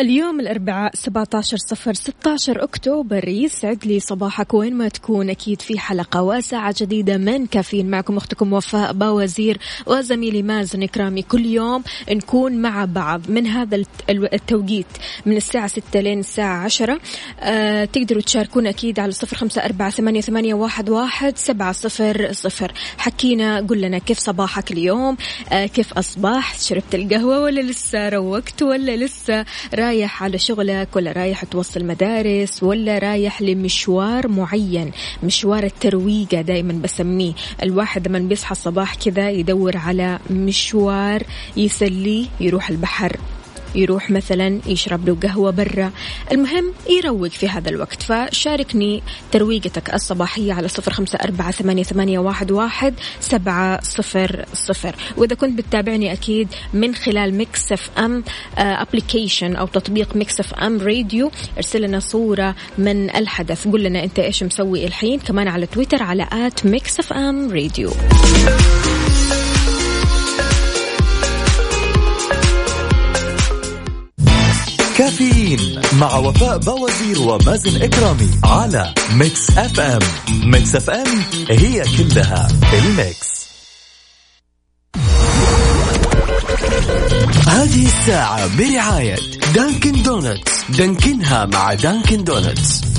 اليوم الأربعاء 17 صفر 16 أكتوبر يسعد لي صباحك وين ما تكون. أكيد في حلقة وساعة جديدة من كافيين. معكم أختكم وفاء باوزير وزميلي مازن إكرامي. كل يوم نكون مع بعض من هذا التوقيت من الساعة 6 لين الساعة 10 أه تقدروا تشاركونا أكيد على صفر خمسة أربعة ثمانية, ثمانية واحد, واحد سبعة صفر صفر. حكينا قل لنا كيف صباحك اليوم أه كيف أصبحت شربت القهوة ولا لسه روقت ولا لسه؟ على شغلك ولا رايح توصل مدارس ولا رايح لمشوار معين. مشوار الترويقة دايما بسميه. الواحد لما بيصحى الصباح كذا يدور على مشوار يسليه يروح البحر. يروح مثلا يشرب له قهوة برا. المهم يروق في هذا الوقت. فشاركني ترويقتك الصباحية على صفر خمسة أربعة ثمانية, واحد سبعة صفر صفر. وإذا كنت بتتابعني أكيد من خلال Mix FM application أو تطبيق Mix FM Radio ارسل لنا صورة من الحدث. قول لنا أنت إيش مسوي الحين. كمان على تويتر على at Mix FM Radio كافيين مع وفاء باوزير ومازن إكرامي على Mix FM. Mix FM هي كلها ال mix. هذه الساعة برعاية Dunkin' Donuts. دانكنها مع Dunkin' Donuts.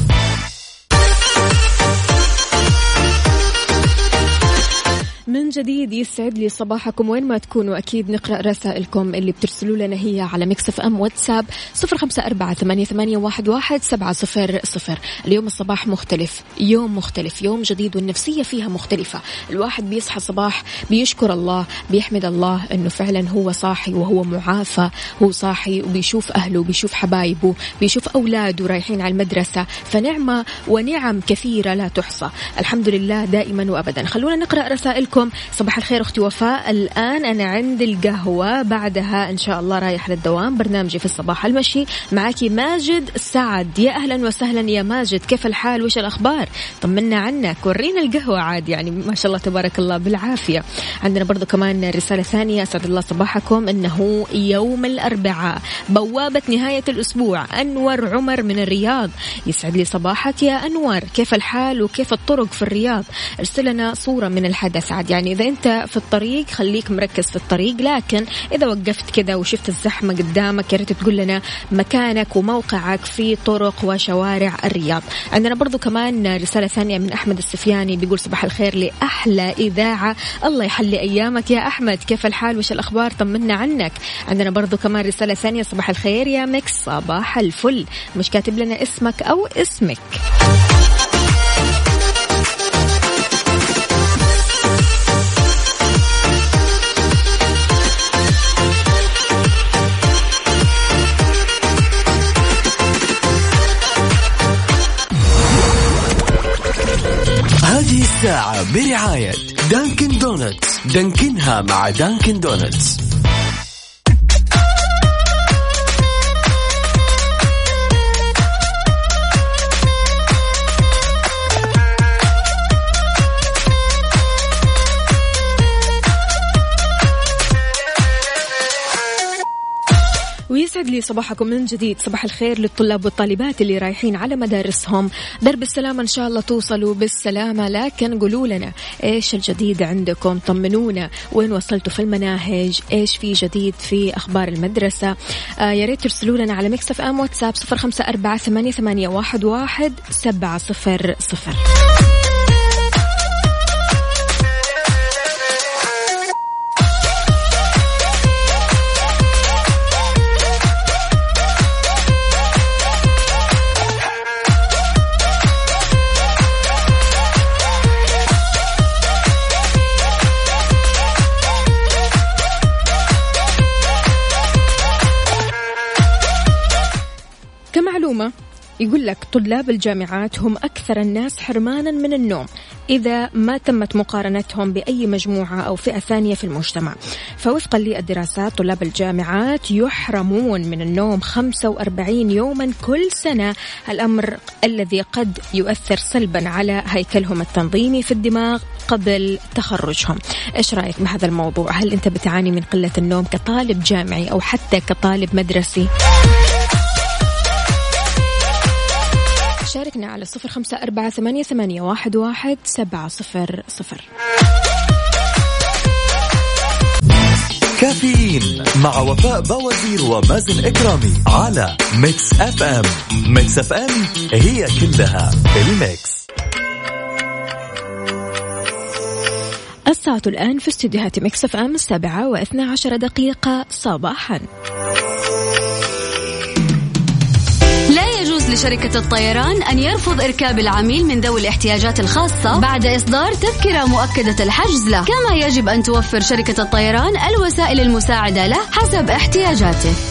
من جديد يسعد لي صباحكم. وين ما تكونوا أكيد نقرأ رسائلكم اللي بترسلوا لنا هي على Mix FM WhatsApp صفر خمسة أربعة ثمانية, واحد, سبعة صفر صفر. اليوم الصباح مختلف يوم مختلف يوم جديد والنفسية فيها مختلفة. الواحد بيصحى الصباح بيشكر الله بيحمد الله أنه فعلا هو صاحي وهو معافى هو صاحي وبيشوف أهله وبيشوف حبايبه بيشوف أولاده رايحين على المدرسة. فنعمة ونعم كثيرة لا تحصى. الحمد لله دائما وأبدا. خلونا نقرأ رسائلكم. صباح الخير أختي وفاء. الآن أنا عند القهوة. بعدها إن شاء الله رايح للدوام. برنامجي في الصباح المشي. معك ماجد سعد. يا أهلا وسهلا. يا ماجد كيف الحال؟ وش الأخبار؟ طمنا عنك. ورينا القهوة عاد. يعني ما شاء الله تبارك الله بالعافية. عندنا برضو كمان رسالة ثانية. أسعد الله صباحكم. أنه يوم الأربعاء بوابة نهاية الأسبوع. أنور عمر من الرياض. يسعد لي صباحك يا أنور. كيف الحال؟ وكيف الطرق في الرياض؟ ارسل لنا صورة من الحدث عاد يعني إذا أنت في الطريق خليك مركز في الطريق لكن إذا وقفت كذا وشفت الزحمة قدامك يا ريت تقول لنا مكانك وموقعك في طرق وشوارع الرياض. عندنا برضو كمان رسالة ثانية من أحمد السفياني بيقول صباح الخير لأحلى إذاعة. الله يحلي أيامك يا أحمد. كيف الحال؟ وش الأخبار؟ طمنا عنك. عندنا برضو كمان رسالة ثانية صباح الخير يا مكس صباح الفل. مش كاتب لنا اسمك أو اسمك. الساعة برعاية Dunkin' Donuts. دانكنها مع Dunkin' Donuts. ويسعد لي صباحكم من جديد. صباح الخير للطلاب والطالبات اللي رايحين على مدارسهم. درب السلامة إن شاء الله توصلوا بالسلامة لكن قولوا لنا إيش الجديد عندكم؟ طمنونا. وين وصلتوا في المناهج؟ إيش في جديد في أخبار المدرسة؟ آه يا ريت ترسلوا لنا على مكسف أم واتساب صفر خمسة أربعة ثمانية واحد, واحد سبعة صفر صفر. كمعلومة يقول لك طلاب الجامعات هم أكثر الناس حرمانا من النوم إذا ما تمت مقارنتهم بأي مجموعة أو فئة ثانية في المجتمع. فوفقا للدراسات طلاب الجامعات يحرمون من النوم 45 يوما كل سنة. الأمر الذي قد يؤثر سلبا على هيكلهم التنظيمي في الدماغ قبل تخرجهم. إيش رأيك بهذا الموضوع؟ هل أنت بتعاني من قلة النوم كطالب جامعي أو حتى كطالب مدرسي؟ شاركنا على صفر خمسة أربعة ثمانية, ثمانية واحد, واحد سبعة صفر صفر. كافيين مع وفاء باوزير ومازن إكرامي على Mix FM. Mix FM هي كلها ال mix. الساعة الآن في استديوهات Mix FM السابعة واثنى عشر دقيقة. صباحا. لشركة الطيران أن يرفض إركاب العميل من ذوي الاحتياجات الخاصة بعد إصدار تذكرة مؤكدة الحجز له كما يجب أن توفر شركة الطيران الوسائل المساعدة له حسب احتياجاته.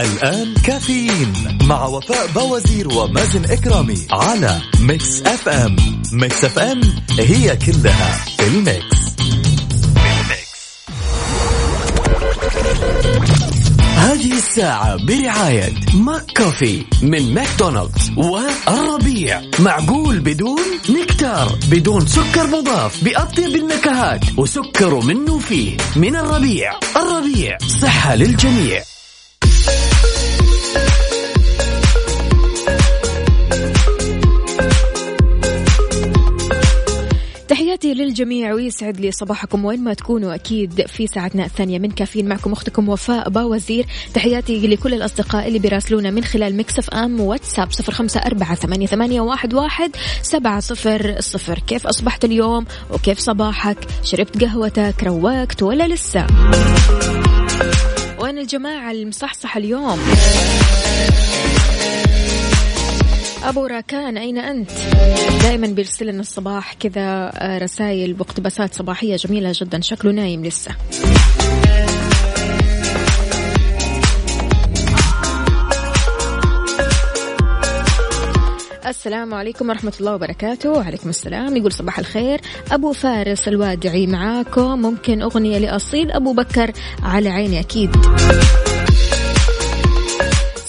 الآن كافيين مع وفاء باوزير ومازن إكرامي على Mix FM. Mix FM هي كلها في ال mix, هذه الساعة برعاية McCafé من ماكدونالدز والربيع. معقول بدون نكتار بدون سكر مضاف بأطيب النكهات وسكر منه فيه من الربيع. الربيع صحة للجميع. تحياتي للجميع ويسعد لي صباحكم وين ما تكونوا أكيد في ساعتنا الثانية من كافيين. معكم أختكم وفاء باوزير. تحياتي لكل الأصدقاء اللي بيراسلونا من خلال مكسف أم واتساب صفر خمسة أربعة ثمانية, ثمانية واحد, واحد سبعة صفر صفر. كيف أصبحت اليوم؟ وكيف صباحك؟ شربت قهوتك؟ روقت ولا لسه؟ وين الجماعة المصحصح اليوم؟ أبو راكان أين أنت؟ دائما بيرسل لنا الصباح كذا آه، رسائل واقتباسات صباحية جميلة جدا شكله نايم لسه. السلام عليكم ورحمة الله وبركاته. وعليكم السلام. يقول صباح الخير. أبو فارس الوادعي معاكم. ممكن أغنية لأصيل أبو بكر على عيني أكيد.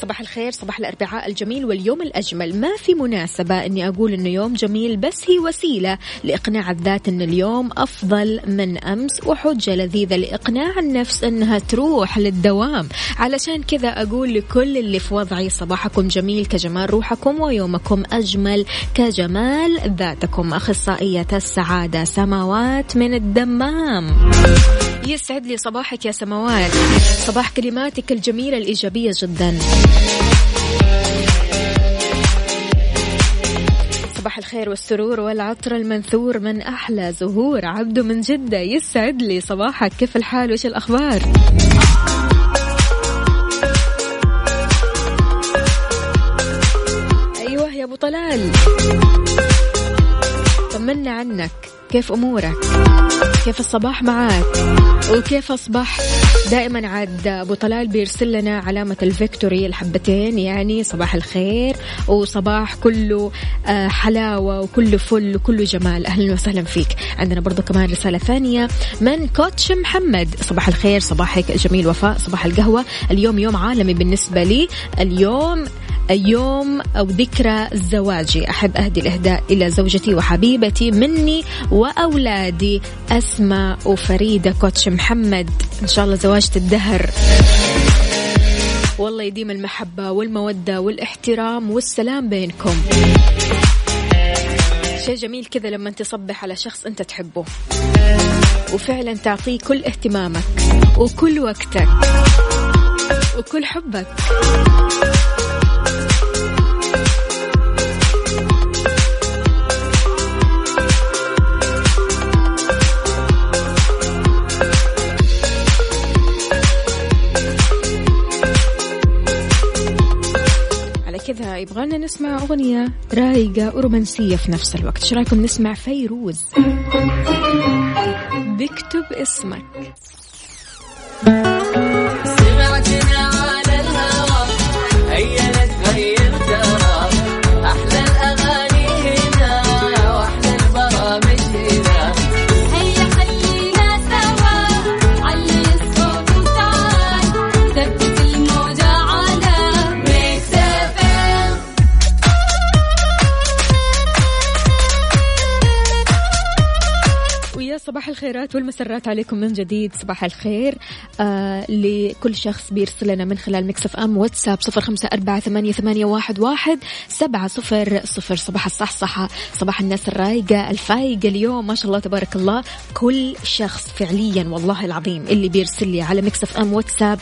صباح الخير صباح الأربعاء الجميل واليوم الأجمل. ما في مناسبة أني أقول أنه يوم جميل بس هي وسيلة لإقناع الذات أن اليوم أفضل من أمس وحجة لذيذة لإقناع النفس أنها تروح للدوام. علشان كذا أقول لكل اللي في وضعي صباحكم جميل كجمال روحكم ويومكم أجمل كجمال ذاتكم. أخصائية السعادة سماوات من الدمام. يسعد لي صباحك يا سماوات صباح كلماتك الجميلة الإيجابية جدا. صباح الخير والسرور والعطر المنثور من أحلى زهور عبده من جدة. يسعد لي صباحك. كيف الحال؟ وإيش الأخبار؟ أيوه يا أبو طلال. طمنا عنك. كيف أمورك؟ كيف الصباح معك وكيف أصبح دائما عاد أبو طلال بيرسل لنا علامة ال victory الحبتين يعني صباح الخير وصباح كله آه، حلاوة وكله فل وكله جمال. أهلا وسهلا فيك. عندنا برضو كمان رسالة ثانية من coach محمد. صباح الخير صباحك جميل وفاء صباح القهوة. اليوم يوم عالمي بالنسبة لي. اليوم يوم أو ذكرى زواجي. أحب أهدي الإهداء إلى زوجتي وحبيبتي مني وأولادي أسماء وفريدة كوتش محمد. إن شاء الله زواجة الدهر والله يديم المحبة والمودة والاحترام والسلام بينكم. شيء جميل كذا لما تصبح على شخص أنت تحبه. وفعلا تعطيه كل اهتمامك وكل وقتك وكل حبك. كذا يبغالنا نسمع أغنية رايقة ورومانسية في نفس الوقت. إيش رأيكم نسمع فيروز؟ بكتب اسمك. صباح الخيرات والمسرات عليكم من جديد. صباح الخير. آه لكل شخص بيرسل لنا من خلال Mix FM واتساب صفر خمسة أربعة ثمانية, ثمانية واحد, واحد سبعة صفر صفر صباح الصحصحة صباح الناس الرايقة الفايقة اليوم. ما شاء الله تبارك الله. كل شخص فعليا والله العظيم اللي بيرسل لي على Mix FM واتساب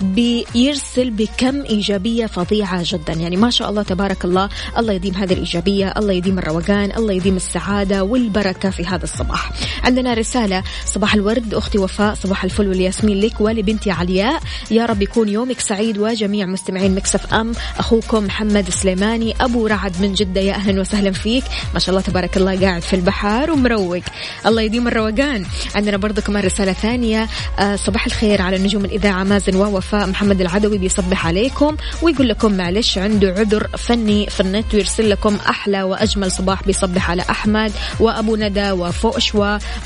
بيرسل بكم إيجابية فظيعة جدا. يعني ما شاء الله تبارك الله. الله يديم هذه الإيجابية الله يديم الروقان الله يديم السعادة والبركة في هذا الصباح. عندنا رسالة. صباح الورد أختي وفاء. صباح الفل والياسمين لك ولبنتي علياء. يا رب يكون يومك سعيد وجميع مستمعين مكسف أم. أخوكم محمد سليماني أبو رعد من جدة. يا أهلا وسهلا فيك. ما شاء الله تبارك الله قاعد في البحر ومروق. الله يديم الروقان. عندنا برضو كمان رسالة ثانية. آه، صباح الخير على نجوم الإذاعة مازن ووفاء. محمد العدوي بيصبح عليكم ويقول لكم معلش عنده عذر فني في النت ويرسل لكم أحلى وأجمل صباح بيصبح على أحمد وأبو ندى وفوش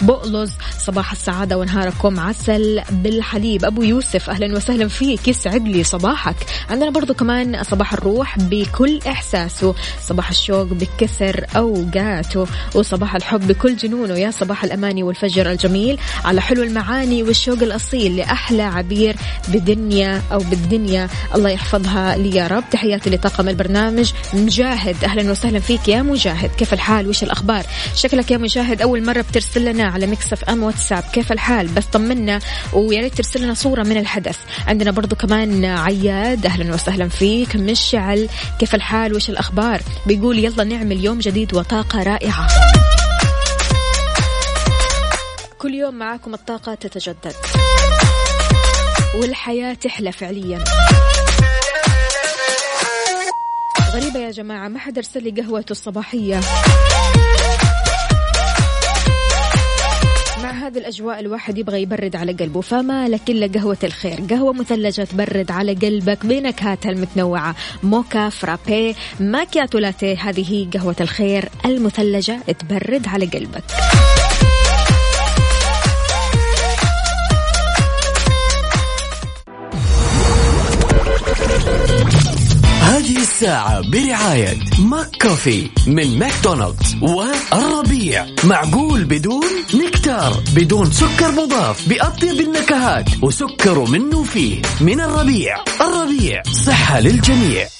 وبؤلز صباح السعادة ونهاركم عسل بالحليب. أبو يوسف أهلا وسهلا فيك يسعد لي صباحك. عندنا برضو كمان صباح الروح بكل إحساسه صباح الشوق بكثر أوقاته وصباح الحب بكل جنونه. يا صباح الأماني والفجر الجميل على حلو المعاني والشوق الأصيل لأحلى عبير بدنيا أو بالدنيا. الله يحفظها لي يا رب. تحياتي لطاقم البرنامج مجاهد. أهلا وسهلا فيك يا مجاهد. كيف الحال؟ وش الأخبار؟ شكلك يا مجاهد أول مرة بترسل لنا على مكسف أم واتساب. كيف الحال؟ بس طمنا ويا ريت ترسل لنا صورة من الحدث. عندنا برضو كمان عياد أهلا وسهلا فيك. مشعل كيف الحال؟ وش الأخبار؟ بيقول يلا نعمل يوم جديد وطاقة رائعة. كل يوم معاكم الطاقة تتجدد. والحياة تحلى فعليا. غريبة يا جماعة ما حد أرسل لي قهوته الصباحية. هذه الأجواء الواحد يبغى يبرد على قلبه فما لك إلا قهوة الخير. قهوة مثلجة تبرد على قلبك بنكهاتها المتنوعة. موكا فرابي ماكياتو لاتيه هذه قهوة الخير المثلجة تبرد على قلبك. الساعة برعاية McCoffee من ماكدونالدز والربيع. معقول بدون نكتار بدون سكر مضاف بأطيب النكهات وسكره منه وفيه من الربيع. الربيع صحة للجميع.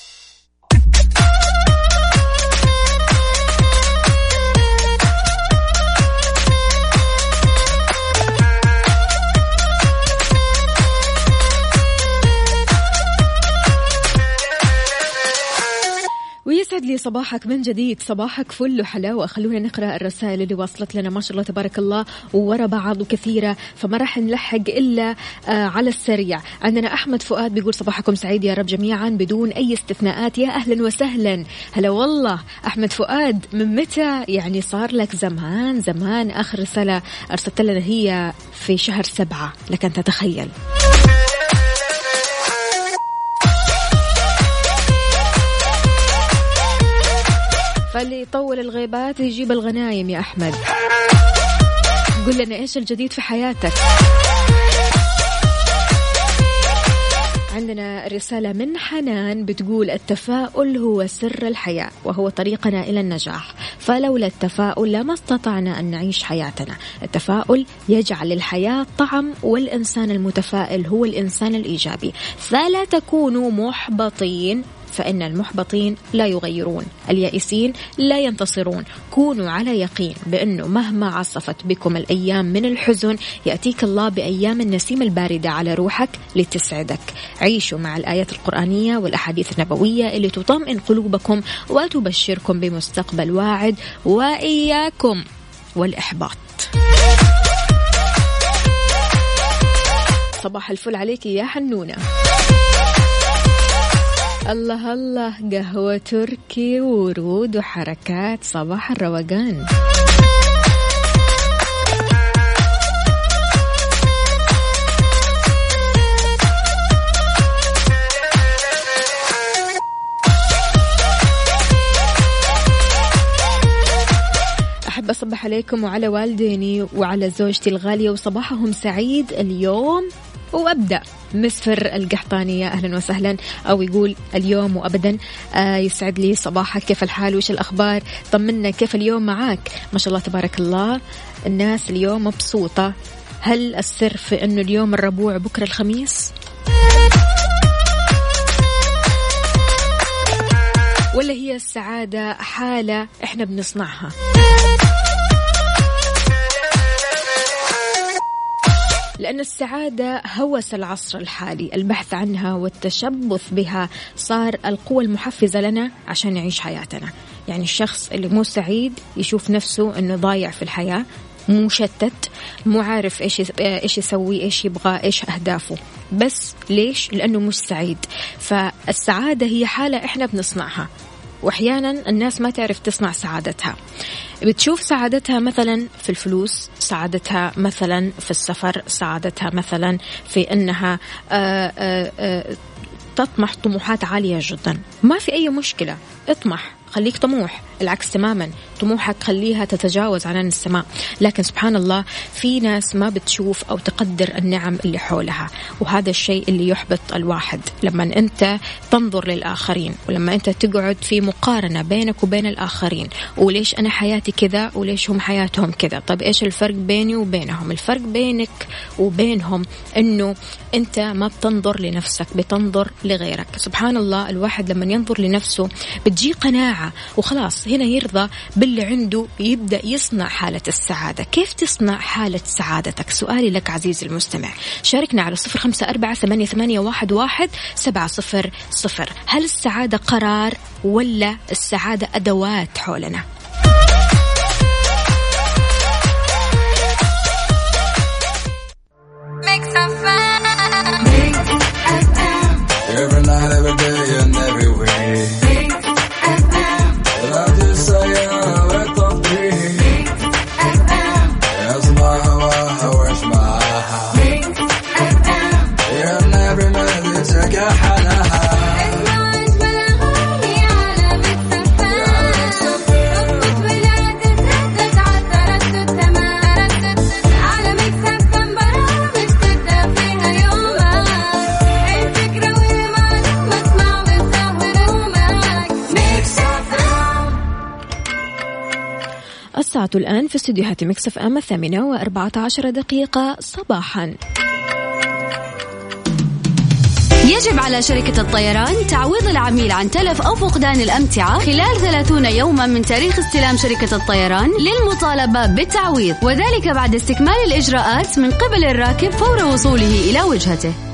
ويسعد لي صباحك من جديد. صباحك فل وحلاوة. خلونا نقرأ الرسائل اللي وصلت لنا. ما شاء الله تبارك الله ورا بعض وكثيرة فما راح نلحق إلا آه على السريع. عندنا أحمد فؤاد بيقول صباحكم سعيد يا رب جميعا بدون أي استثناءات. يا أهلا وسهلا. هلا والله أحمد فؤاد من متى يعني صار لك زمان زمان آخر رسالة أرسلت لنا هي في شهر سبعة؟ لك أن تتخيل. فاللي يطول الغيبات يجيب الغنايم يا أحمد. قل لنا إيش الجديد في حياتك؟ عندنا رسالة من حنان بتقول التفاؤل هو سر الحياة وهو طريقنا إلى النجاح. فلولا التفاؤل لما استطعنا أن نعيش حياتنا. التفاؤل يجعل الحياة طعم والإنسان المتفائل هو الإنسان الإيجابي. فلا تكونوا محبطين فإن المحبطين لا يغيرون اليائسين لا ينتصرون. كونوا على يقين بأنه مهما عصفت بكم الأيام من الحزن يأتيك الله بأيام النسيم الباردة على روحك لتسعدك. عيشوا مع الآيات القرآنية والأحاديث النبوية اللي تطمئن قلوبكم وتبشركم بمستقبل واعد. وإياكم والإحباط. صباح الفل عليك يا حنونة. الله الله قهوة تركي ورود وحركات صباح الروقان. أحب أصبح عليكم وعلى والديني وعلى زوجتي الغالية وصباحهم سعيد اليوم. وأبدأ مسفر القحطانية أهلا وسهلا. أو يقول اليوم وأبدا. آه يسعد لي صباحك. كيف الحال؟ وش الأخبار؟ طمنا. كيف اليوم معاك؟ ما شاء الله تبارك الله. الناس اليوم مبسوطة. هل السر في أنه اليوم الربوع بكرة الخميس؟ ولا هي السعادة حالة إحنا بنصنعها؟ لأن السعادة هوس العصر الحالي. البحث عنها والتشبث بها صار القوة المحفزة لنا عشان نعيش حياتنا. يعني الشخص اللي مو سعيد يشوف نفسه أنه ضايع في الحياة مشتت مو عارف إيش إيش يسوي إيش يبغى إيش أهدافه. بس ليش؟ لأنه مش سعيد. فالسعادة هي حالة إحنا بنصنعها. وأحيانا الناس ما تعرف تصنع سعادتها. بتشوف سعادتها مثلا في الفلوس سعادتها مثلا في السفر سعادتها مثلا في إنها آآ آآ تطمح طموحات عالية جدا. ما في أي مشكلة. اطمح خليك طموح. العكس تماما. طموحك خليها تتجاوز عنان السماء. لكن سبحان الله في ناس ما بتشوف أو تقدر النعم اللي حولها. وهذا الشيء اللي يحبط الواحد. لما أنت تنظر للآخرين ولما أنت تقعد في مقارنة بينك وبين الآخرين. وليش أنا حياتي كذا؟ وليش هم حياتهم كذا؟ طب إيش الفرق بيني وبينهم؟ الفرق بينك وبينهم أنه أنت ما بتنظر لنفسك بتنظر لغيرك. سبحان الله الواحد لما ينظر لنفسه بتجي قناعة. وخلاص هنا يرضى باللي عنده يبدأ يصنع حالة السعادة. كيف تصنع حالة سعادتك؟ سؤالي لك عزيزي المستمع. شاركنا على صفر خمسة أربعة ثمانية, ثمانية واحد, واحد سبعة صفر صفر. هل السعادة قرار ولا السعادة أدوات حولنا؟ في استديوهات Mix FM الثامنة وأربعة عشر دقيقة صباحا. يجب على شركة الطيران تعويض العميل عن تلف أو فقدان الأمتعة خلال 30 يوما من تاريخ استلام شركة الطيران للمطالبة بالتعويض وذلك بعد استكمال الإجراءات من قبل الراكب فور وصوله إلى وجهته.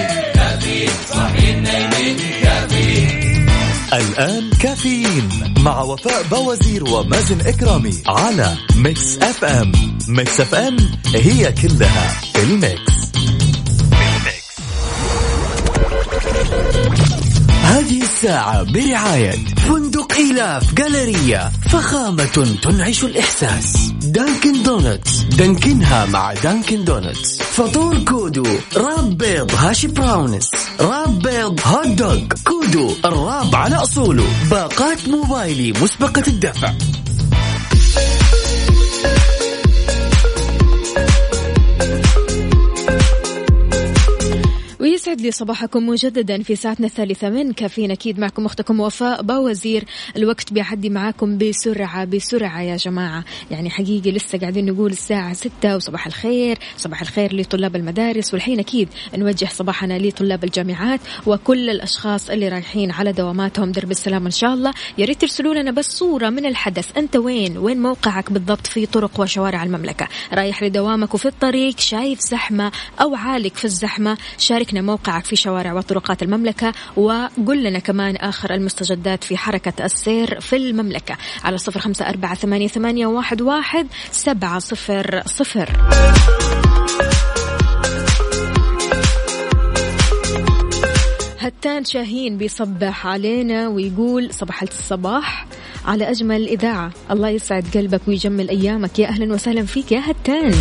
الآن كافيين مع وفاء باوزير ومازن إكرامي على Mix FM. Mix FM هي كلها ال mix. هذه الساعة برعاية فندق إيلاف جالريا فخامة تنعش الإحساس. Dunkin' Donuts. دانكنها مع Dunkin' Donuts. فطور كودو wrap بيض hash browns. wrap بيض hot dog كودو ال wrap على أصوله. باقات موبايلي مسبقة الدفع. ويسعد لي صباحكم مجددا في ساعتنا الثالثة من كافيين أكيد. معكم أختكم وفاء باوزير. الوقت بيعدي معاكم بسرعة بسرعة يا جماعة. يعني حقيقي لسه قاعدين نقول الساعة ستة وصباح الخير صباح الخير لطلاب المدارس. والحين أكيد نوجه صباحنا لطلاب الجامعات وكل الأشخاص اللي رايحين على دواماتهم. درب السلام إن شاء الله. يا ريت ترسلوا لنا بس صورة من الحدث. أنت وين؟ وين موقعك بالضبط في طرق وشوارع المملكة؟ رايح لدوامك وفي الطريق شايف زحمة أو عالق في الزحمة؟ شاركنا موقعك في شوارع وطرقات المملكة وقل لنا كمان آخر المستجدات في حركة السير في المملكة. على صفر خمسة أربعة ثمانية, ثمانية واحد, واحد سبعة صفر صفر. هتان شاهين بيصبح علينا ويقول صباح الصباح على أجمل إذاعة. الله يسعد قلبك ويجمل أيامك. يا أهلا وسهلا فيك يا هتان.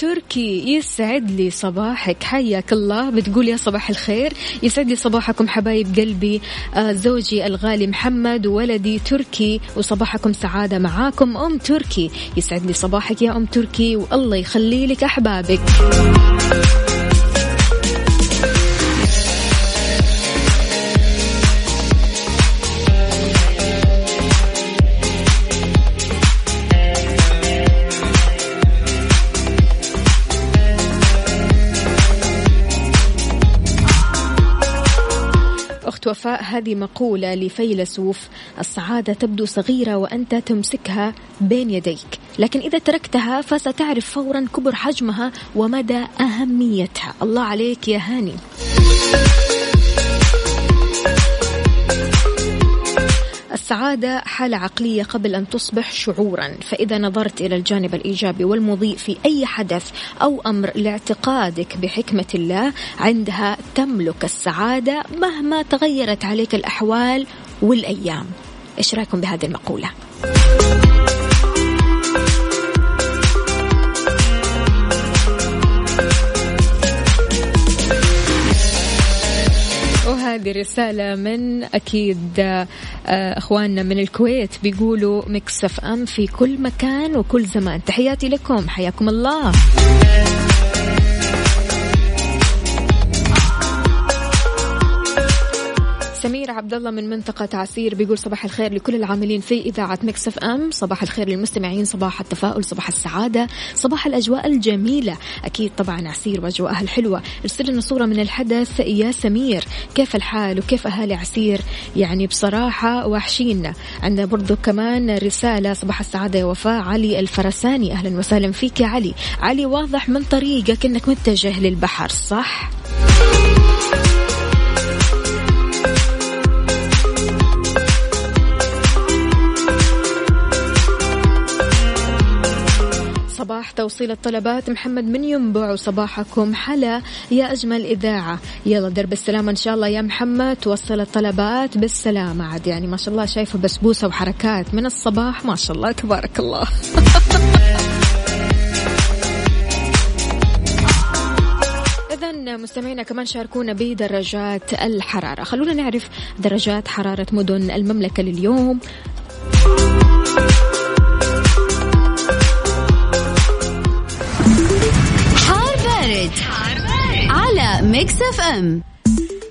تركي يسعد لي صباحك. حياك الله. بتقول يا صباح الخير. يسعد لي صباحكم حبايب قلبي. آه زوجي الغالي محمد وولدي تركي وصباحكم سعادة معاكم. أم تركي يسعد لي صباحك يا أم تركي والله يخلي لك أحبابك. أخت وفاء هذه مقولة لفيلسوف السعادة تبدو صغيرة وأنت تمسكها بين يديك. لكن إذا تركتها فستعرف فورا كبر حجمها ومدى أهميتها. الله عليك يا هاني. السعادة حالة عقلية قبل أن تصبح شعورا فإذا نظرت إلى الجانب الإيجابي والمضيء في أي حدث أو أمر لاعتقادك بحكمة الله عندها تملك السعادة مهما تغيرت عليك الأحوال والأيام إيش رأيكم بهذه المقولة؟ وهذه رسالة من أكيد آه، أخواننا من الكويت بيقولوا مكسف أم في كل مكان وكل زمان. تحياتي لكم حياكم الله. عبد الله من منطقة عسير بيقول صباح الخير لكل العاملين في إذاعة Mix FM، صباح الخير للمستمعين، صباح التفاؤل، صباح السعادة، صباح الأجواء الجميلة، أكيد طبعا عسير وأجواءها الحلوة، ارسل لنا صورة من الحدث يا سمير، كيف الحال وكيف أهالي عسير؟ يعني بصراحة وحشينا، عندنا برضو كمان رسالة صباح السعادة يا وفاء علي الفرساني، أهلا وسهلا فيك يا علي، علي واضح من طريقك إنك متجه للبحر صح؟ صباح توصيل الطلبات. محمد من ينبع وصباحكم حلا يا أجمل إذاعة. يلا درب السلامة إن شاء الله يا محمد. توصل الطلبات بالسلامة. عاد يعني ما شاء الله شايفة بسبوسة وحركات. من الصباح ما شاء الله تبارك الله. إذا مستمعينا كمان شاركونا بدرجات الحرارة. خلونا نعرف درجات حرارة مدن المملكة لليوم. Mix FM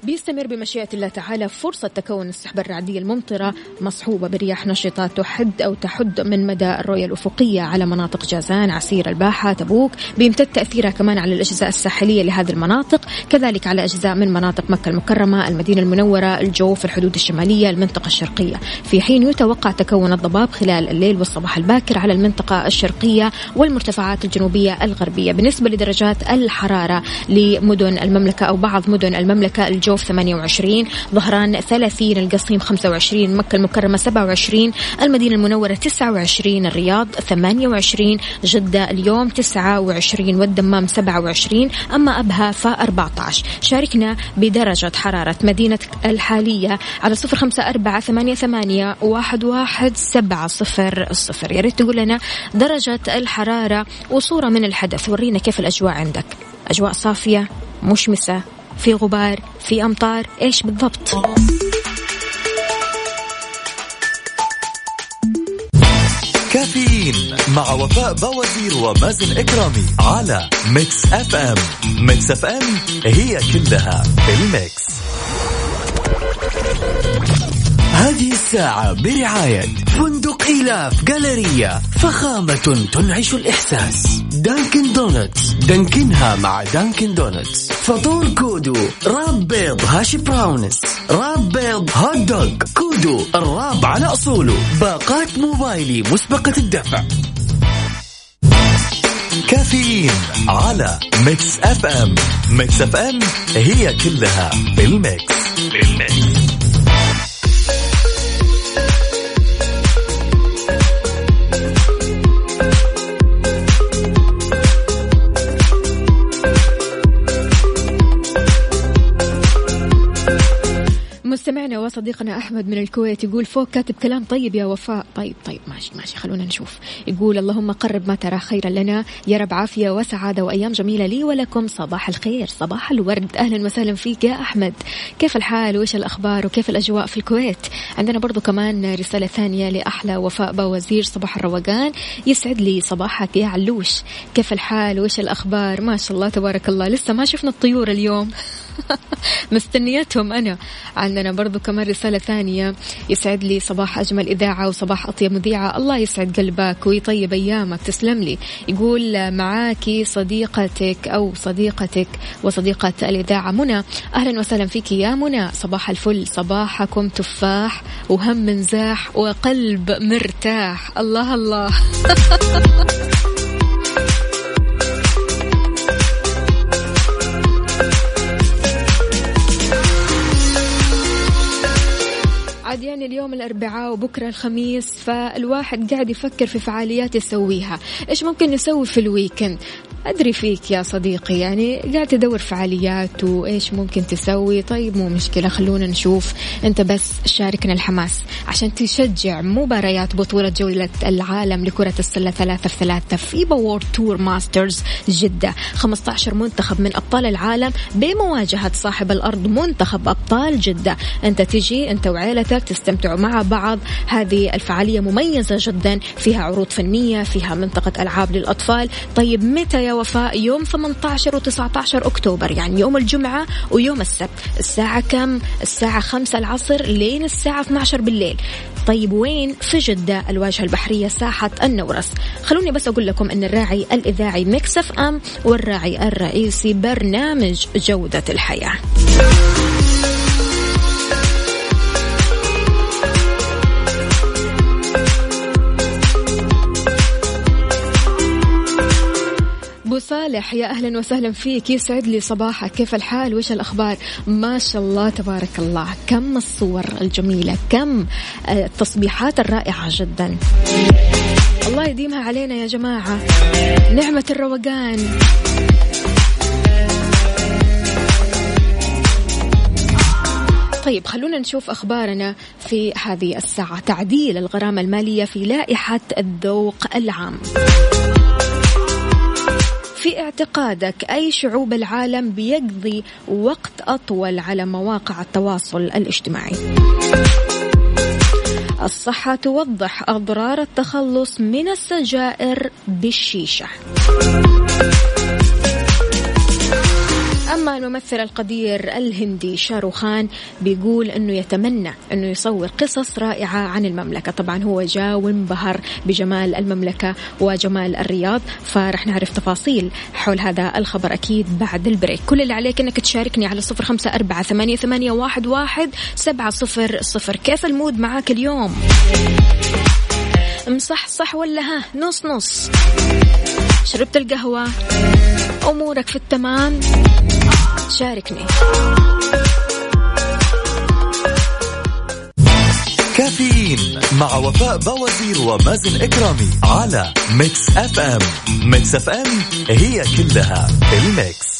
بيستمر بمشيئة الله تعالى. فرصة تكون السحب الرعدية الممطرة مصحوبة برياح نشطة تحد أو تحد من مدى الرؤية الأفقية على مناطق جازان عسير الباحة تبوك. بيمتد تأثيرها كمان على الأجزاء الساحلية لهذه المناطق كذلك على أجزاء من مناطق مكة المكرمة المدينة المنورة الجوف الحدود الشمالية المنطقة الشرقية. في حين يتوقع تكون الضباب خلال الليل والصباح الباكر على المنطقة الشرقية والمرتفعات الجنوبية الغربية بالنسبة لدرجات الحرارة لمدن المملكة أو بعض مدن المملكة الجوف 28 ظهران 30 القصيم 25 مكة المكرمة 27 المدينة المنورة 29 الرياض 28 جدة اليوم 29 والدمام 27 أما أبها ف 14 شاركنا بدرجة حرارة مدينة الحالية على صفر خمسة أربعة ثمانية, ثمانية واحد, واحد سبعة صفر الصفر يا ريت تقول لنا درجة الحرارة وصورة من الحدث ورينا كيف الأجواء عندك. أجواء صافية مشمسة في غبار في أمطار إيش بالضبط؟ كافيين مع وفاء باوزير ومازن إكرامي على Mix FM. Mix FM هي كلها ال mix. هذه الساعة برعاية فندق إيلاف جالريا فخامة تنعش الإحساس. Dunkin' Donuts. دانكنها مع Dunkin' Donuts. فطور كودو wrap بيض hash browns. wrap بيض hot dog. كودو ال wrap على أصوله. باقات موبايلي مسبقة الدفع. كافيين على Mix FM. Mix FM هي كلها بالميكس. بالميكس. وصديقنا أحمد من الكويت يقول فوق كاتب كلام طيب يا وفاء. طيب طيب ماشي ماشي خلونا نشوف. يقول اللهم قرب ما ترى خيرا لنا. يا رب عافية وسعادة وأيام جميلة لي ولكم. صباح الخير صباح الورد. أهلا وسهلا فيك يا أحمد. كيف الحال؟ وإيش الأخبار؟ وكيف الأجواء في الكويت؟ عندنا برضو كمان رسالة ثانية لأحلى وفاء باوزير صباح الروقان. يسعد لي صباحك يا علوش. كيف الحال؟ وإيش الأخبار؟ ما شاء الله تبارك الله. لسه ما شفنا الطيور اليوم. مستنيتهم أنا عندنا برضو كمان رسالة ثانية. يسعد لي صباح أجمل إذاعة وصباح أطيب مذيعة. الله يسعد قلبك ويطيب أيامك. تسلم لي. يقول معاكي صديقتك أو صديقتك وصديقة الإذاعة منى. أهلا وسهلا فيك يا منى. صباح الفل. صباحكم تفاح وهم منزاح وقلب مرتاح. الله الله. عاد يعني اليوم الأربعاء وبكرة الخميس فالواحد قاعد يفكر في فعاليات يسويها. إيش ممكن نسوي في ال weekend أدري فيك يا صديقي يعني قاعد تدور فعاليات وإيش ممكن تسوي. طيب مو مشكلة خلونا نشوف. أنت بس شاركنا الحماس عشان تشجع مباريات بطولة جولة العالم لكرة السلة ثلاثة في ثلاثة FIBA World Tour Masters جدة. 15 منتخب من أبطال العالم بمواجهة صاحب الأرض منتخب أبطال جدة. أنت تجي أنت وعيلتك تستمتعوا مع بعض. هذه الفعالية مميزة جدا فيها عروض فنية فيها منطقة ألعاب للأطفال. طيب متى وفاء يوم 18 و 19 أكتوبر يعني يوم الجمعة ويوم السبت الساعة كم؟ الساعة 5 العصر لين الساعة 12 بالليل. طيب وين؟ في جدة الواجهة البحرية ساحة النورس. خلوني بس أقول لكم أن الراعي الإذاعي Mix FM والراعي الرئيسي برنامج جودة الحياة. صالح. يا أهلا وسهلا فيك. يسعد لي صباحك. كيف الحال؟ وش الأخبار؟ ما شاء الله تبارك الله. كم الصور الجميلة؟ كم التصبيحات الرائعة جدا. الله يديمها علينا يا جماعة. نعمة الروقان. طيب خلونا نشوف أخبارنا في هذه الساعة. تعديل الغرامة المالية في لائحة الذوق العام. في اعتقادك أي شعوب العالم بيقضي وقت أطول على مواقع التواصل الاجتماعي؟ الصحة توضح أضرار التخلص من السجائر بالشيشة. الممثل القدير الهندي شاروخان بيقول أنه يتمنى أنه يصور قصص رائعة عن المملكة. طبعا هو جاء وانبهر بجمال المملكة وجمال الرياض فرح نعرف تفاصيل حول هذا الخبر أكيد بعد البريك. كل اللي عليك أنك تشاركني على صفر خمسة أربعة ثمانية, ثمانية واحد, واحد سبعة صفر صفر. كيف ال mood معاك اليوم؟ مصح صح ولا ها؟ نص نص. شربت القهوة؟ أمورك في التمام. شاركني. كافيين مع وفاء بوازير ومازن إكرامي على Mix FM. Mix FM هي كلها ال Mix.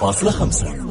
فاصلة خمسة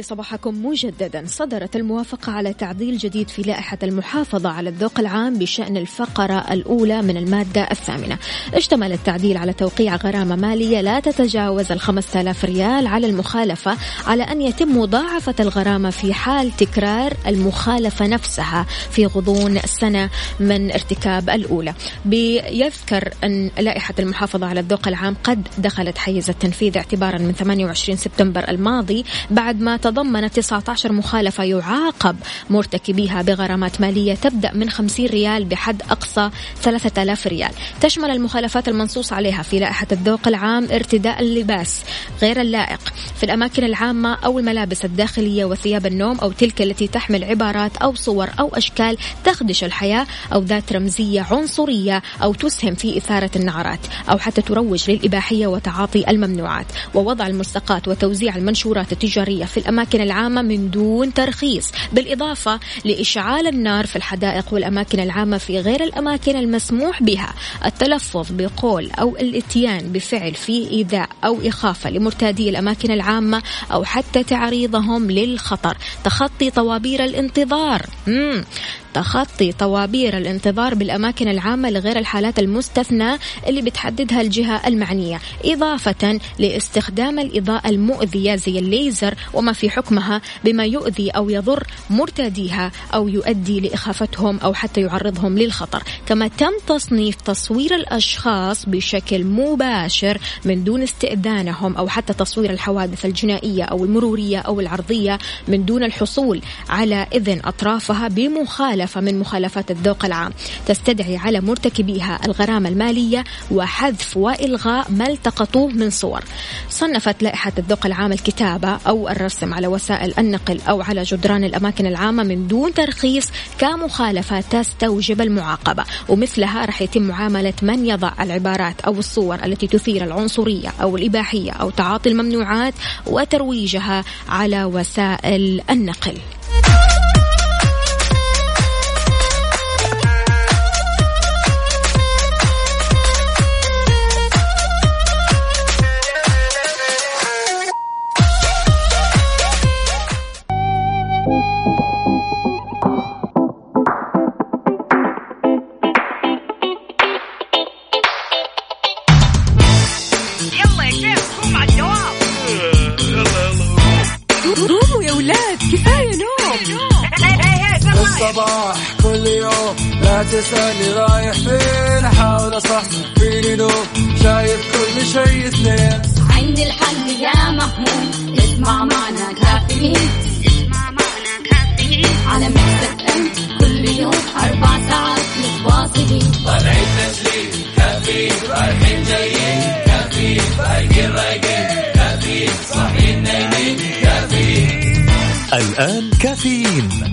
لي صباحكم مجددا. صدرت الموافقة على تعديل جديد في لائحة المحافظة على الذوق العام بشأن الفقرة الأولى من المادة الثامنة. اشتمل التعديل على توقيع غرامة مالية لا تتجاوز الخمسة آلاف ريال على المخالفة على أن يتم مضاعفة الغرامة في حال تكرار المخالفة نفسها في غضون سنة من ارتكاب الأولى. بيذكر أن لائحة المحافظة على الذوق العام قد دخلت حيز التنفيذ اعتبارا من 28 سبتمبر الماضي بعد ما تضمنت 19 مخالفة يعاقب مرتكبيها بغرامات مالية تبدأ من 50 ريال بحد أقصى 3000 ريال. تشمل المخالفات المنصوص عليها في لائحة الذوق العام ارتداء اللباس غير اللائق. في الأماكن العامة أو الملابس الداخلية وثياب النوم أو تلك التي تحمل عبارات أو صور أو أشكال تخدش الحياة أو ذات رمزية عنصرية أو تسهم في إثارة النعرات أو حتى تروج للإباحية وتعاطي الممنوعات. ووضع الملصقات وتوزيع المنشورات التجارية في الأماكن الأماكن العامة من دون ترخيص بالإضافة لإشعال النار في الحدائق والأماكن العامة في غير الأماكن المسموح بها التلفظ بقول أو الإتيان بفعل في إيذاء أو إخافة لمرتادي الأماكن العامة أو حتى تعريضهم للخطر تخطي طوابير الانتظار مم. تخطي طوابير الانتظار بالأماكن العامة لغير الحالات المستثنى اللي بتحددها الجهة المعنية إضافة لاستخدام الإضاءة المؤذية زي الليزر وما في حكمها بما يؤذي أو يضر مرتاديها أو يؤدي لإخافتهم أو حتى يعرضهم للخطر. كما تم تصنيف تصوير الأشخاص بشكل مباشر من دون استئذانهم أو حتى تصوير الحوادث الجنائية أو المرورية أو العرضية من دون الحصول على إذن أطرافها بمخالفة مخالفة من مخالفات الذوق العام. تستدعي على مرتكبيها الغرامة المالية وحذف وإلغاء ما التقطوه من صور. صنفت لائحة الذوق العام الكتابة أو الرسم على وسائل النقل أو على جدران الأماكن العامة من دون ترخيص كمخالفة تستوجب المعاقبة. ومثلها راح يتم معاملة من يضع العبارات أو الصور التي تثير العنصرية أو الإباحية أو تعاطي الممنوعات وترويجها على وسائل النقل. لا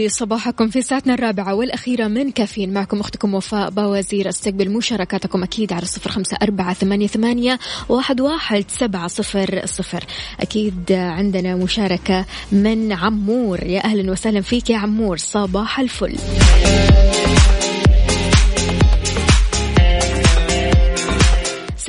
لي صباحكم في ساعتنا الرابعة والأخيرة من كافيين. معكم أختكم وفاء باوزير. أستقبل مشاركاتكم أكيد على صفر خمسة أربعة ثمانية, ثمانية واحد, واحد سبعة صفر صفر. أكيد عندنا مشاركة من عمور. يا أهلا وسهلا فيك يا عمور. صباح الفل.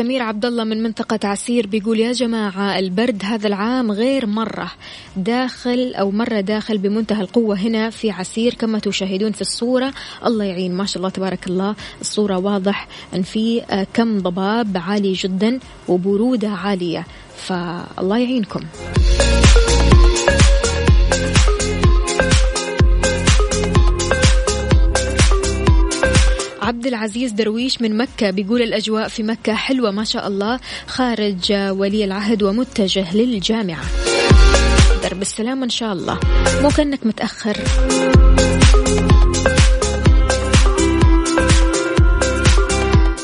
سمير عبد الله من منطقة عسير بيقول يا جماعة البرد هذا العام غير مرة. داخل أو مرة داخل بمنتهى القوة هنا في عسير كما تشاهدون في الصورة. الله يعين ما شاء الله تبارك الله. الصورة واضح أن في آه، كم ضباب عالي جدا وبرودة عالية. فالله يعينكم. عبد العزيز درويش من مكة بيقول الأجواء في مكة حلوة ما شاء الله خارج ولي العهد ومتجه للجامعة. درب السلامة إن شاء الله. مو كأنك متأخر.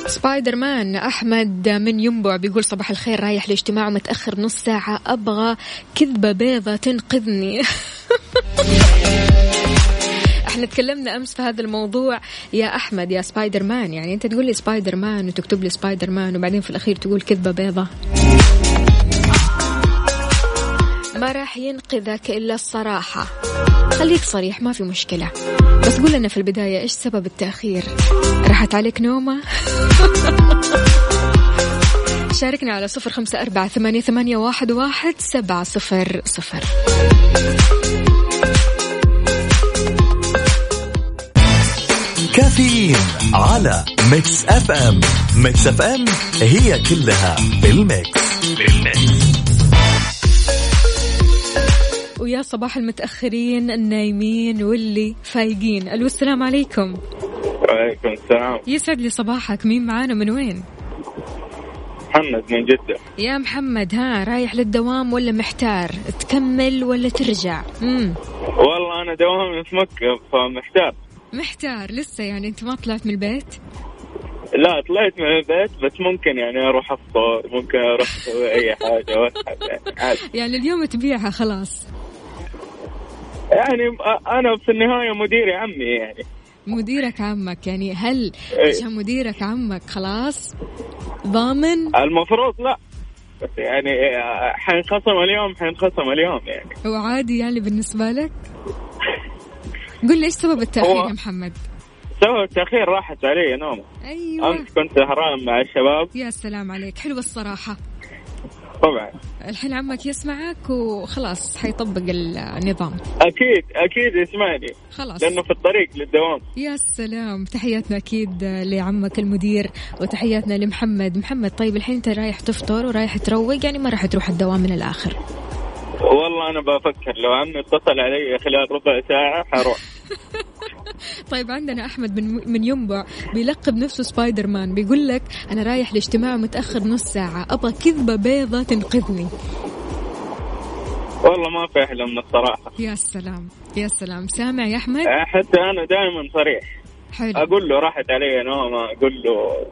Spider Man أحمد من ينبع بيقول صباح الخير رايح لاجتماع متأخر نص ساعة أبغى كذبة بيضة تنقذني. إحنا تكلمنا امس في هذا الموضوع. يا احمد يا Spider Man يعني انت تقول لي Spider Man وتكتب لي Spider Man وبعدين في الاخير تقول كذبة بيضة. ما راح ينقذك إلا الصراحة. خليك صريح ما في مشكلة. بس قول لنا في البداية إيش سبب التأخير؟ راحت عليك نومة؟ شاركنا على صفر خمسة أربعة ثمانية, ثمانية واحد, واحد سبعة صفر صفر. كافيين على Mix FM Mix FM هي كلها في ال Mix بال Mix. ويا صباح المتأخرين النايمين واللي فايقين. ألو السلام عليكم. وعليكم السلام. يسعد لي صباحك. مين معانا؟ من وين؟ محمد من جدة. يا محمد ها رايح للدوام ولا محتار؟ تكمل ولا ترجع؟ مم. والله أنا دوامي في مكة فمحتار. محتار لسه يعني انت ما طلعت من البيت؟ لا طلعت من البيت بس ممكن يعني أروح أفطر ممكن أروح أسوي أي حاجة وأسحب يعني يعني اليوم تبيعها خلاص. يعني أنا في النهاية مديري عمي يعني. مديرك عمك يعني هل إيه. عشان مديرك عمك خلاص؟ ضامن؟ المفروض لا بس يعني حينخصم اليوم حينخصم اليوم يعني. هو عادي يعني بالنسبة لك؟ قل لي إيش سبب التأخير هو- يا محمد؟ سبب التأخير راحت علي نومة. أيوه. أمس كنت سهران مع الشباب. يا سلام عليك. حلوة الصراحة. طبعا. الحين عمك يسمعك وخلاص حيطبق النظام. أكيد أكيد يسمعني. خلاص. لأنه في الطريق للدوام. يا سلام. تحياتنا أكيد لعمك المدير وتحياتنا لمحمد. محمد طيب الحين أنت رايح تفطر ورايح تروق؟ يعني ما راح تروح الدوام من الآخر. والله أنا بفكر لو عمي اتصل علي خلال ربع ساعة حروح. طيب عندنا أحمد من من ينبع بيلقب نفسه سبايدر مان بيقول لك أنا رايح لاجتماع متأخر نص ساعة أبغى كذبة بيضة تنقذني. والله ما في أحلى من الصراحة. يا سلام يا سلام. سامع يا أحمد؟ حتى أنا دائما صريح. حلو. أقول له راحت علي نومه أقول له.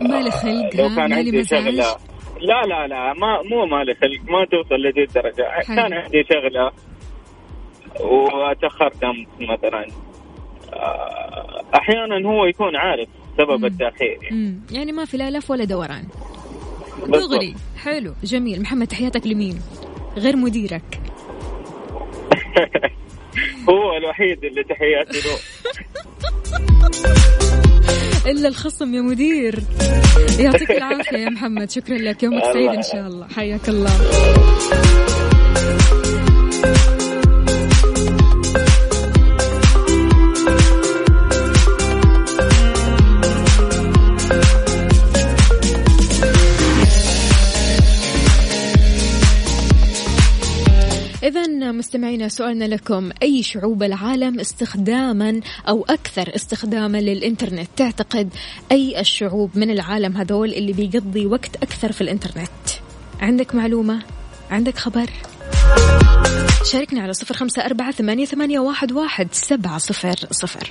مالي خلق لو ها؟ كان عندي شغلة. لا لا لا ما مو مالي خلق ما توصل لذي الدرجه. كان عندي شغلة. وتاخرت امس مثلا. آه، أحيانا هو يكون عارف سبب التأخير. يعني. يعني ما في لا لف ولا دوران. دغري. حلو. جميل. محمد تحياتك لمين؟ غير مديرك. هو الوحيد اللي تحياتي له. إلا الخصم يا مدير. يعطيك العافية يا محمد. شكرا لك. يومك سعيد إن شاء الله. حياك الله. إذا مستمعينا سؤالنا لكم أي شعوب العالم استخداما أو أكثر استخداما للإنترنت؟ تعتقد أي الشعوب من العالم هذول اللي بيقضي وقت أكثر في الإنترنت؟ عندك معلومة؟ عندك خبر؟ شاركنا على صفر خمسة أربعة ثمانية, ثمانية واحد, واحد سبعة صفر صفر.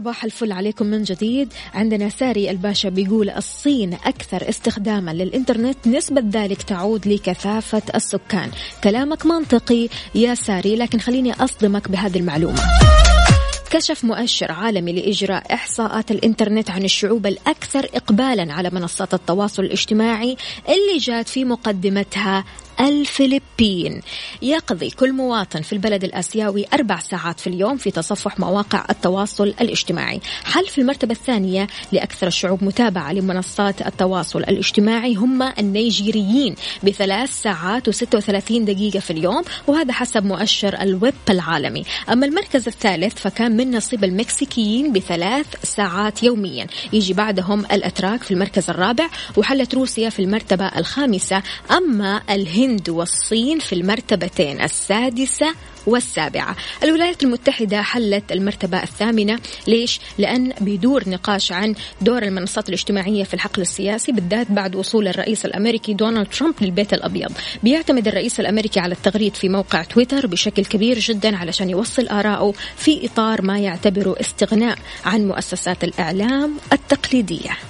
صباح الفل عليكم من جديد. عندنا ساري الباشا بيقول الصين أكثر استخداما للإنترنت نسبة ذلك تعود لكثافة السكان. كلامك منطقي يا ساري لكن خليني أصدمك بهذه المعلومة. كشف مؤشر عالمي لإجراء إحصاءات الإنترنت عن الشعوب الأكثر إقبالا على منصات التواصل الاجتماعي اللي جات في مقدمتها الفلبين. يقضي كل مواطن في البلد الآسيوي أربع ساعات في اليوم في تصفح مواقع التواصل الاجتماعي. حل في المرتبة الثانية لأكثر الشعوب متابعة لمنصات التواصل الاجتماعي هم النيجيريين بثلاث ساعات و36 دقيقة في اليوم وهذا حسب مؤشر الويب العالمي. أما المركز الثالث فكان من نصيب المكسيكيين بثلاث ساعات يوميا. يجي بعدهم الأتراك في المركز الرابع وحلت روسيا في المرتبة الخامسة. أما الهند والصين في المرتبتين السادسة والسابعة. الولايات المتحدة حلت المرتبة الثامنة. ليش؟ لأن بيدور نقاش عن دور المنصات الاجتماعية في الحقل السياسي بالذات بعد وصول الرئيس الأمريكي دونالد ترامب للبيت الأبيض. بيعتمد الرئيس الأمريكي على التغريد في موقع تويتر بشكل كبير جدا علشان يوصل آراءه في إطار ما يعتبره استغناء عن مؤسسات الإعلام التقليدية.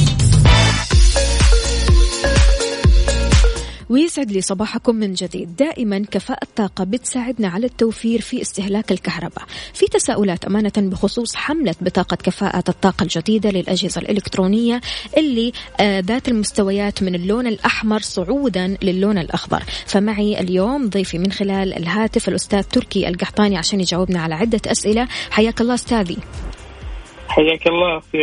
ويسعد لي صباحكم من جديد. دائما كفاءة الطاقة بتساعدنا على التوفير في استهلاك الكهرباء. في تساؤلات أمانة بخصوص حملة بطاقة كفاءة الطاقة الجديدة للأجهزة الإلكترونية اللي آه ذات المستويات من اللون الأحمر صعودا للون الأخضر. فمعي اليوم ضيفي من خلال الهاتف الأستاذ تركي القحطاني عشان يجاوبنا على عدة أسئلة. حياك الله أستاذي. حياك الله في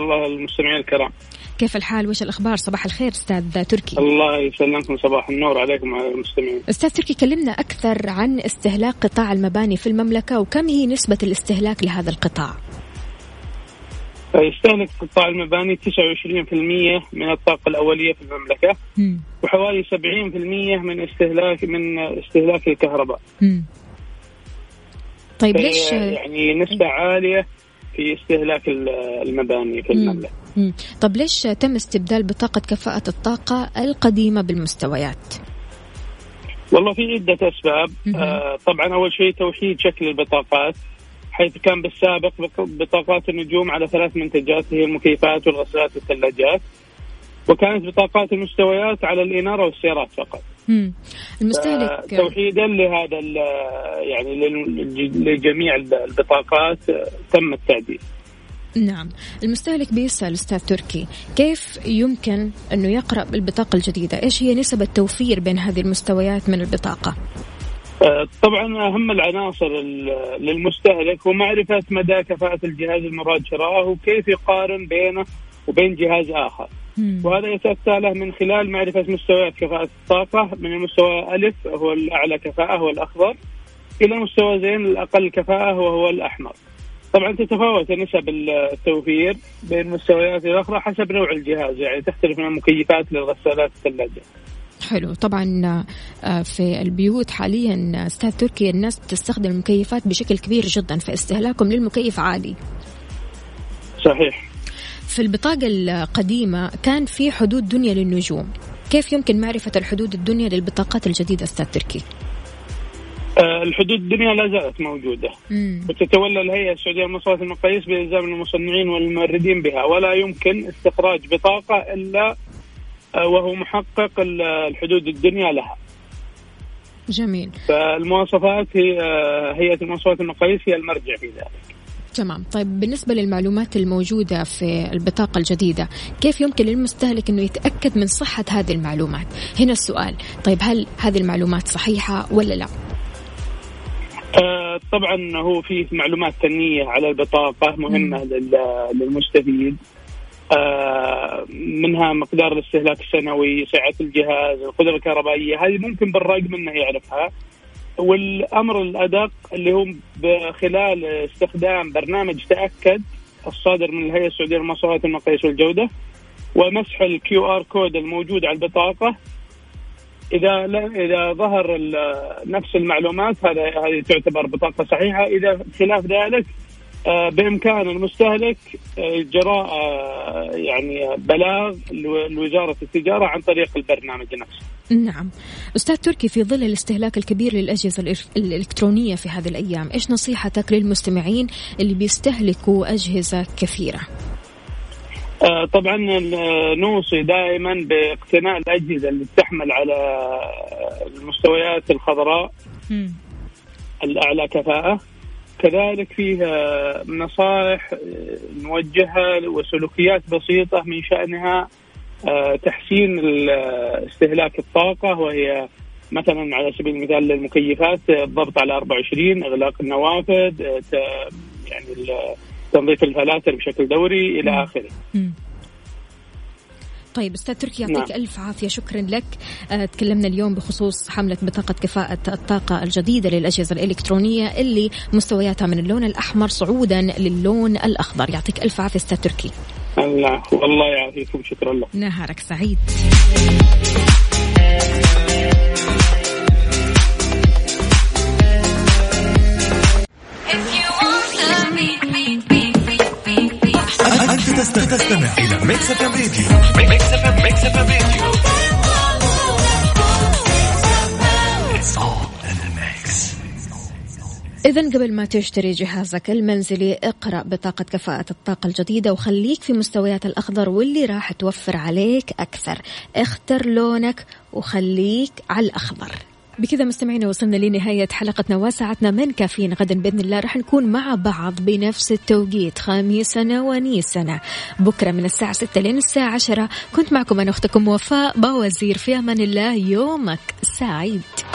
الله المستمعين الكرام. كيف الحال؟ وش الأخبار؟ صباح الخير أستاذ تركي. الله يسلمكم صباح النور عليكم وعلى المستمعين. أستاذ تركي كلمنا أكثر عن استهلاك قطاع المباني في المملكة وكم هي نسبة الاستهلاك لهذا القطاع؟ يستهلك قطاع المباني 29% من الطاقة الأولية في المملكة مم. وحوالي 70% من استهلاك من استهلاك الكهرباء. مم. طيب فهي ليش؟ يعني نسبة عالية في استهلاك ال- المباني في المملكة. مم. طب ليش تم استبدال بطاقة كفاءة الطاقة القديمة بالمستويات؟ والله في عدة أسباب. آه طبعا أول شيء توحيد شكل البطاقات حيث كان بالسابق بق- بطاقات النجوم على ثلاث منتجات هي المكيفات والغسالات والثلاجات. وكانت بطاقات المستويات على الإنارة والسيارات فقط. المستهلك. توحيدا لهذا يعني لجميع البطاقات آه، تم التعديل. نعم. المستهلك بيسأل أستاذ تركي كيف يمكن أنه يقرأ البطاقة الجديدة؟ إيش هي نسب التوفير بين هذه المستويات من البطاقة؟ آه، طبعا أهم العناصر ال- للمستهلك هو معرفة مدى كفاءة الجهاز المراد شراءه وكيف يقارن بينه وبين جهاز آخر. مم. وهذا يتاتى له من خلال معرفة مستويات كفاءة الطاقة. من المستوى ألف هو الأعلى كفاءة هو الأخضر. إلى مستوى زين الأقل كفاءة وهو الأحمر. طبعا تتفاوت نسب التوفير بين مستويات الاخرى حسب نوع الجهاز يعني تختلف من المكيفات للغسالات الثلاجات حلو. طبعا آه، في البيوت حاليا أستاذ تركي الناس بتستخدم المكيفات بشكل كبير جدا فاستهلاكهم للمكيف عالي. صحيح. في البطاقة القديمة كان في حدود دنيا للنجوم. كيف يمكن معرفة الحدود الدنيا للبطاقات الجديدة أستاذ تركي؟ آه، الحدود الدنيا لا زالت موجودة. مم. وتتولى الهيئة السعودية لمواصفات المقاييس بإلزام المصنعين والموردين بها ولا يمكن استخراج بطاقة إلا آه، وهو محقق الحدود الدنيا لها. جميل. فالمواصفات هي آه، هيئة المواصفات المقاييس هي المرجع في ذلك. تمام. طيب بالنسبة للمعلومات الموجودة في البطاقة الجديدة كيف يمكن للمستهلك أنه يتأكد من صحة هذه المعلومات؟ هنا السؤال. طيب هل هذه المعلومات صحيحة ولا لا؟ آه طبعا هو في معلومات فنية على البطاقة مهمة للمستفيد. آه منها مقدار الاستهلاك السنوي سعة الجهاز القدرة الكهربائية هذه ممكن بالرقم إنه يعرفها. والأمر الأدق اللي هو خلال استخدام برنامج تأكد الصادر من الهيئة السعودية للمواصفات المقاييس والجودة ومسح ال QR code الموجود على البطاقة. إذا إذا ظهر نفس المعلومات هذا هذه تعتبر بطاقة صحيحة. إذا خلاف ذلك بإمكان المستهلك آه، جراء آه، يعني بلاغ لوزارة التجارة عن طريق البرنامج نفسه. نعم. أستاذ تركي في ظل الاستهلاك الكبير للأجهزة الإلكترونية في هذه الأيام، إيش نصيحتك للمستمعين اللي بيستهلكوا أجهزة كثيرة؟ طبعا نوصي دائما باقتناء الأجهزة اللي تحمل على المستويات الخضراء الأعلى كفاءة كذلك فيه نصائح نوجهها وسلوكيات بسيطة من شأنها آه، تحسين استهلاك الطاقة وهي مثلا على سبيل المثال للمكيفات الضغط على 24 إغلاق النوافذ يعني تنظيف الفلاتر بشكل دوري إلى آخره. طيب أستاذ تركي يعطيك نعم. ألف عافية شكرا لك. آه تكلمنا اليوم بخصوص حملة بطاقه كفاءة الطاقة الجديدة للأجهزة الإلكترونية اللي مستوياتها من اللون الأحمر صعودا للون الأخضر. يعطيك ألف عافية أستاذ تركي. الله والله يعافيكم شكرا لك نهارك سعيد. تستمع إلى Mix FM راديو Mix FM Mix FM راديو إذا قبل ما تشتري جهازك المنزلي اقرأ بطاقة كفاءة الطاقة الجديدة وخليك في مستويات الأخضر واللي راح توفر عليك أكثر. اختر لونك وخليك على الأخضر. بكذا مستمعينا وصلنا لنهاية حلقتنا وساعتنا من كافيين غدا بإذن الله. رح نكون مع بعض بنفس التوقيت خميسنا ونيسنا. بكرة من الساعة 6 لين الساعة 10 كنت معكم أنا أختكم وفاء باوزير في أمان الله. يومك سعيد.